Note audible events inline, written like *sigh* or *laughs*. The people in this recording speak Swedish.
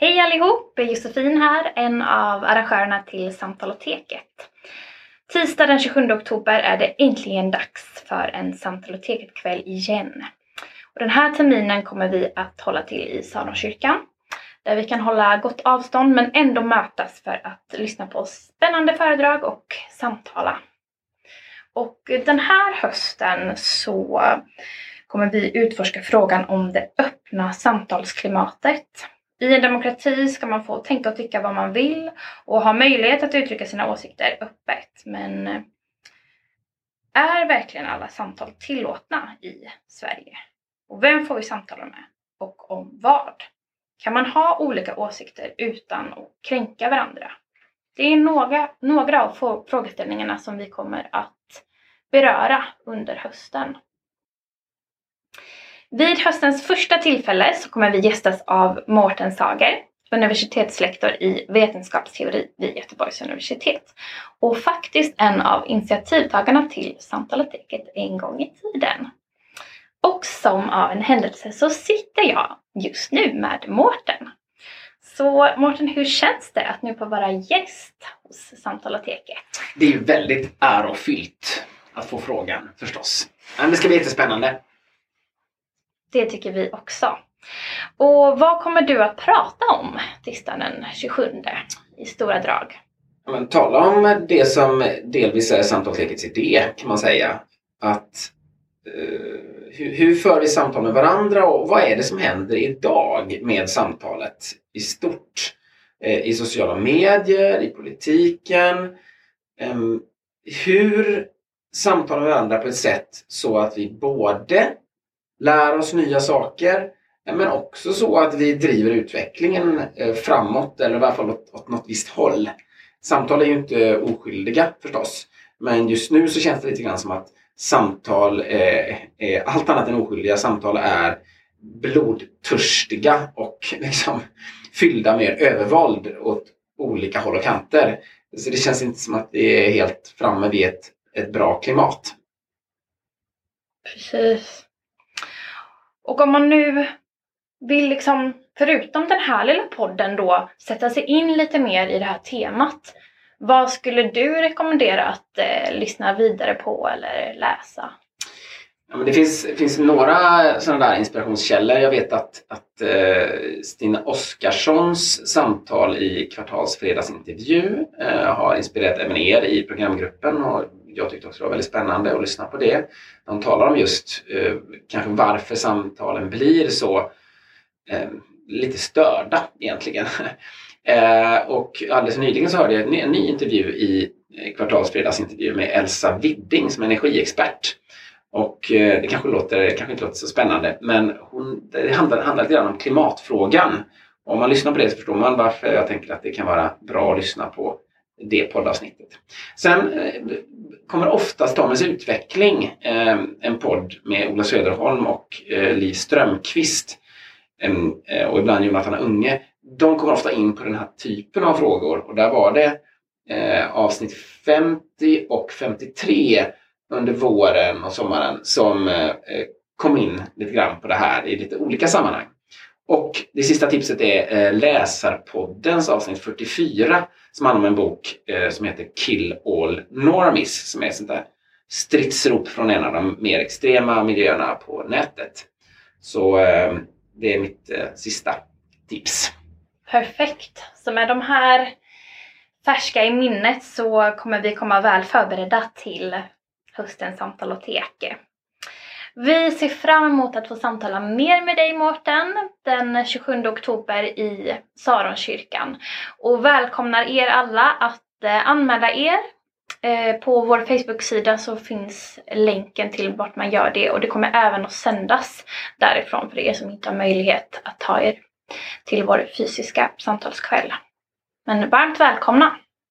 Hej allihop! Josefin här, en av arrangörerna till Samtaloteket. Tisdag den 27 oktober är det äntligen dags för en Samtaloteket-kväll igen. Och den här terminen kommer vi att hålla till i Salonkyrkan. där vi kan hålla gott avstånd men ändå mötas för att lyssna på spännande föredrag och samtala. Och den här hösten så kommer vi utforska frågan om det öppna samtalsklimatet. I en demokrati ska man få tänka och tycka vad man vill och ha möjlighet att uttrycka sina åsikter öppet. Men eh, är verkligen alla samtal tillåtna i Sverige? Och vem får vi samtala med? Och om vad? Kan man ha olika åsikter utan att kränka varandra? Det är några, några av frågeställningarna som vi kommer att beröra under hösten. Vid höstens första tillfälle så kommer vi gästas av Mårten Sager, universitetslektor i vetenskapsteori vid Göteborgs universitet och faktiskt en av initiativtagarna till Samtalateket en gång i tiden. Och som av en händelse så sitter jag just nu med Mårten. Så Mårten, hur känns det att nu få vara gäst hos Samtalateket? Det är ju väldigt ärofyllt att få frågan förstås. Men det ska bli jättespännande. Det tycker vi också. Och vad kommer du att prata om tisdagen den 27 i stora drag? Men, tala om det som delvis är samtalslekets idé kan man säga. Att uh, hur, hur för vi samtal med varandra och vad är det som händer idag med samtalet i stort? Uh, I sociala medier, i politiken. Um, hur samtalar med varandra på ett sätt så att vi både lär oss nya saker eh, men också så att vi driver utvecklingen eh, framåt eller i alla fall åt, åt något visst håll. Samtal är ju inte oskyldiga förstås. Men just nu så känns det lite grann som att samtal är, är allt annat än oskyldiga. Samtal är blodtörstiga och *laughs* liksom fyllda med övervåld åt olika håll och kanter. Så det känns inte som att det är helt framme vid ett, ett bra klimat. Precis. Och om man nu vill liksom, förutom den här lilla podden då, sätta sig in lite mer i det här temat. Vad skulle du rekommendera att eh, lyssna vidare på eller läsa? Ja, men det finns, finns några sådana där inspirationskällor. Jag vet att, att eh, Stina Oskarssons samtal i Kvartals fredagsintervju eh, har inspirerat även er i programgruppen och jag tyckte också det var väldigt spännande att lyssna på det. De talar om just eh, kanske varför samtalen blir så eh, lite störda egentligen. *laughs* eh, och alldeles nyligen så hörde jag en ny intervju i eh, Kvartalsfredagsintervju med Elsa Widding som är energiexpert. Och eh, det kanske, låter, kanske inte låter så spännande men hon, det handlar, handlar lite grann om klimatfrågan. Om man lyssnar på det så förstår man varför jag tänker att det kan vara bra att lyssna på det poddavsnittet. Sen eh, kommer oftast Dagens Utveckling, eh, en podd med Ola Söderholm och eh, Liv Strömqvist och ibland Jonathan Unge. De kommer ofta in på den här typen av frågor och där var det avsnitt 50 och 53 under våren och sommaren som kom in lite grann på det här i lite olika sammanhang. Och det sista tipset är eh, Läsarpoddens avsnitt 44 som handlar om en bok eh, som heter Kill All Normies som är ett sånt där stridsrop från en av de mer extrema miljöerna på nätet. Så eh, det är mitt sista tips. Perfekt! Så med de här färska i minnet så kommer vi komma väl förberedda till höstens samtal och teke. Vi ser fram emot att få samtala mer med dig Mårten den 27 oktober i Saronkyrkan och välkomnar er alla att eh, anmäla er. Eh, på vår Facebook-sida så finns länken till vart man gör det och det kommer även att sändas därifrån för er som inte har möjlighet att ta er till vår fysiska samtalskväll. Men varmt välkomna!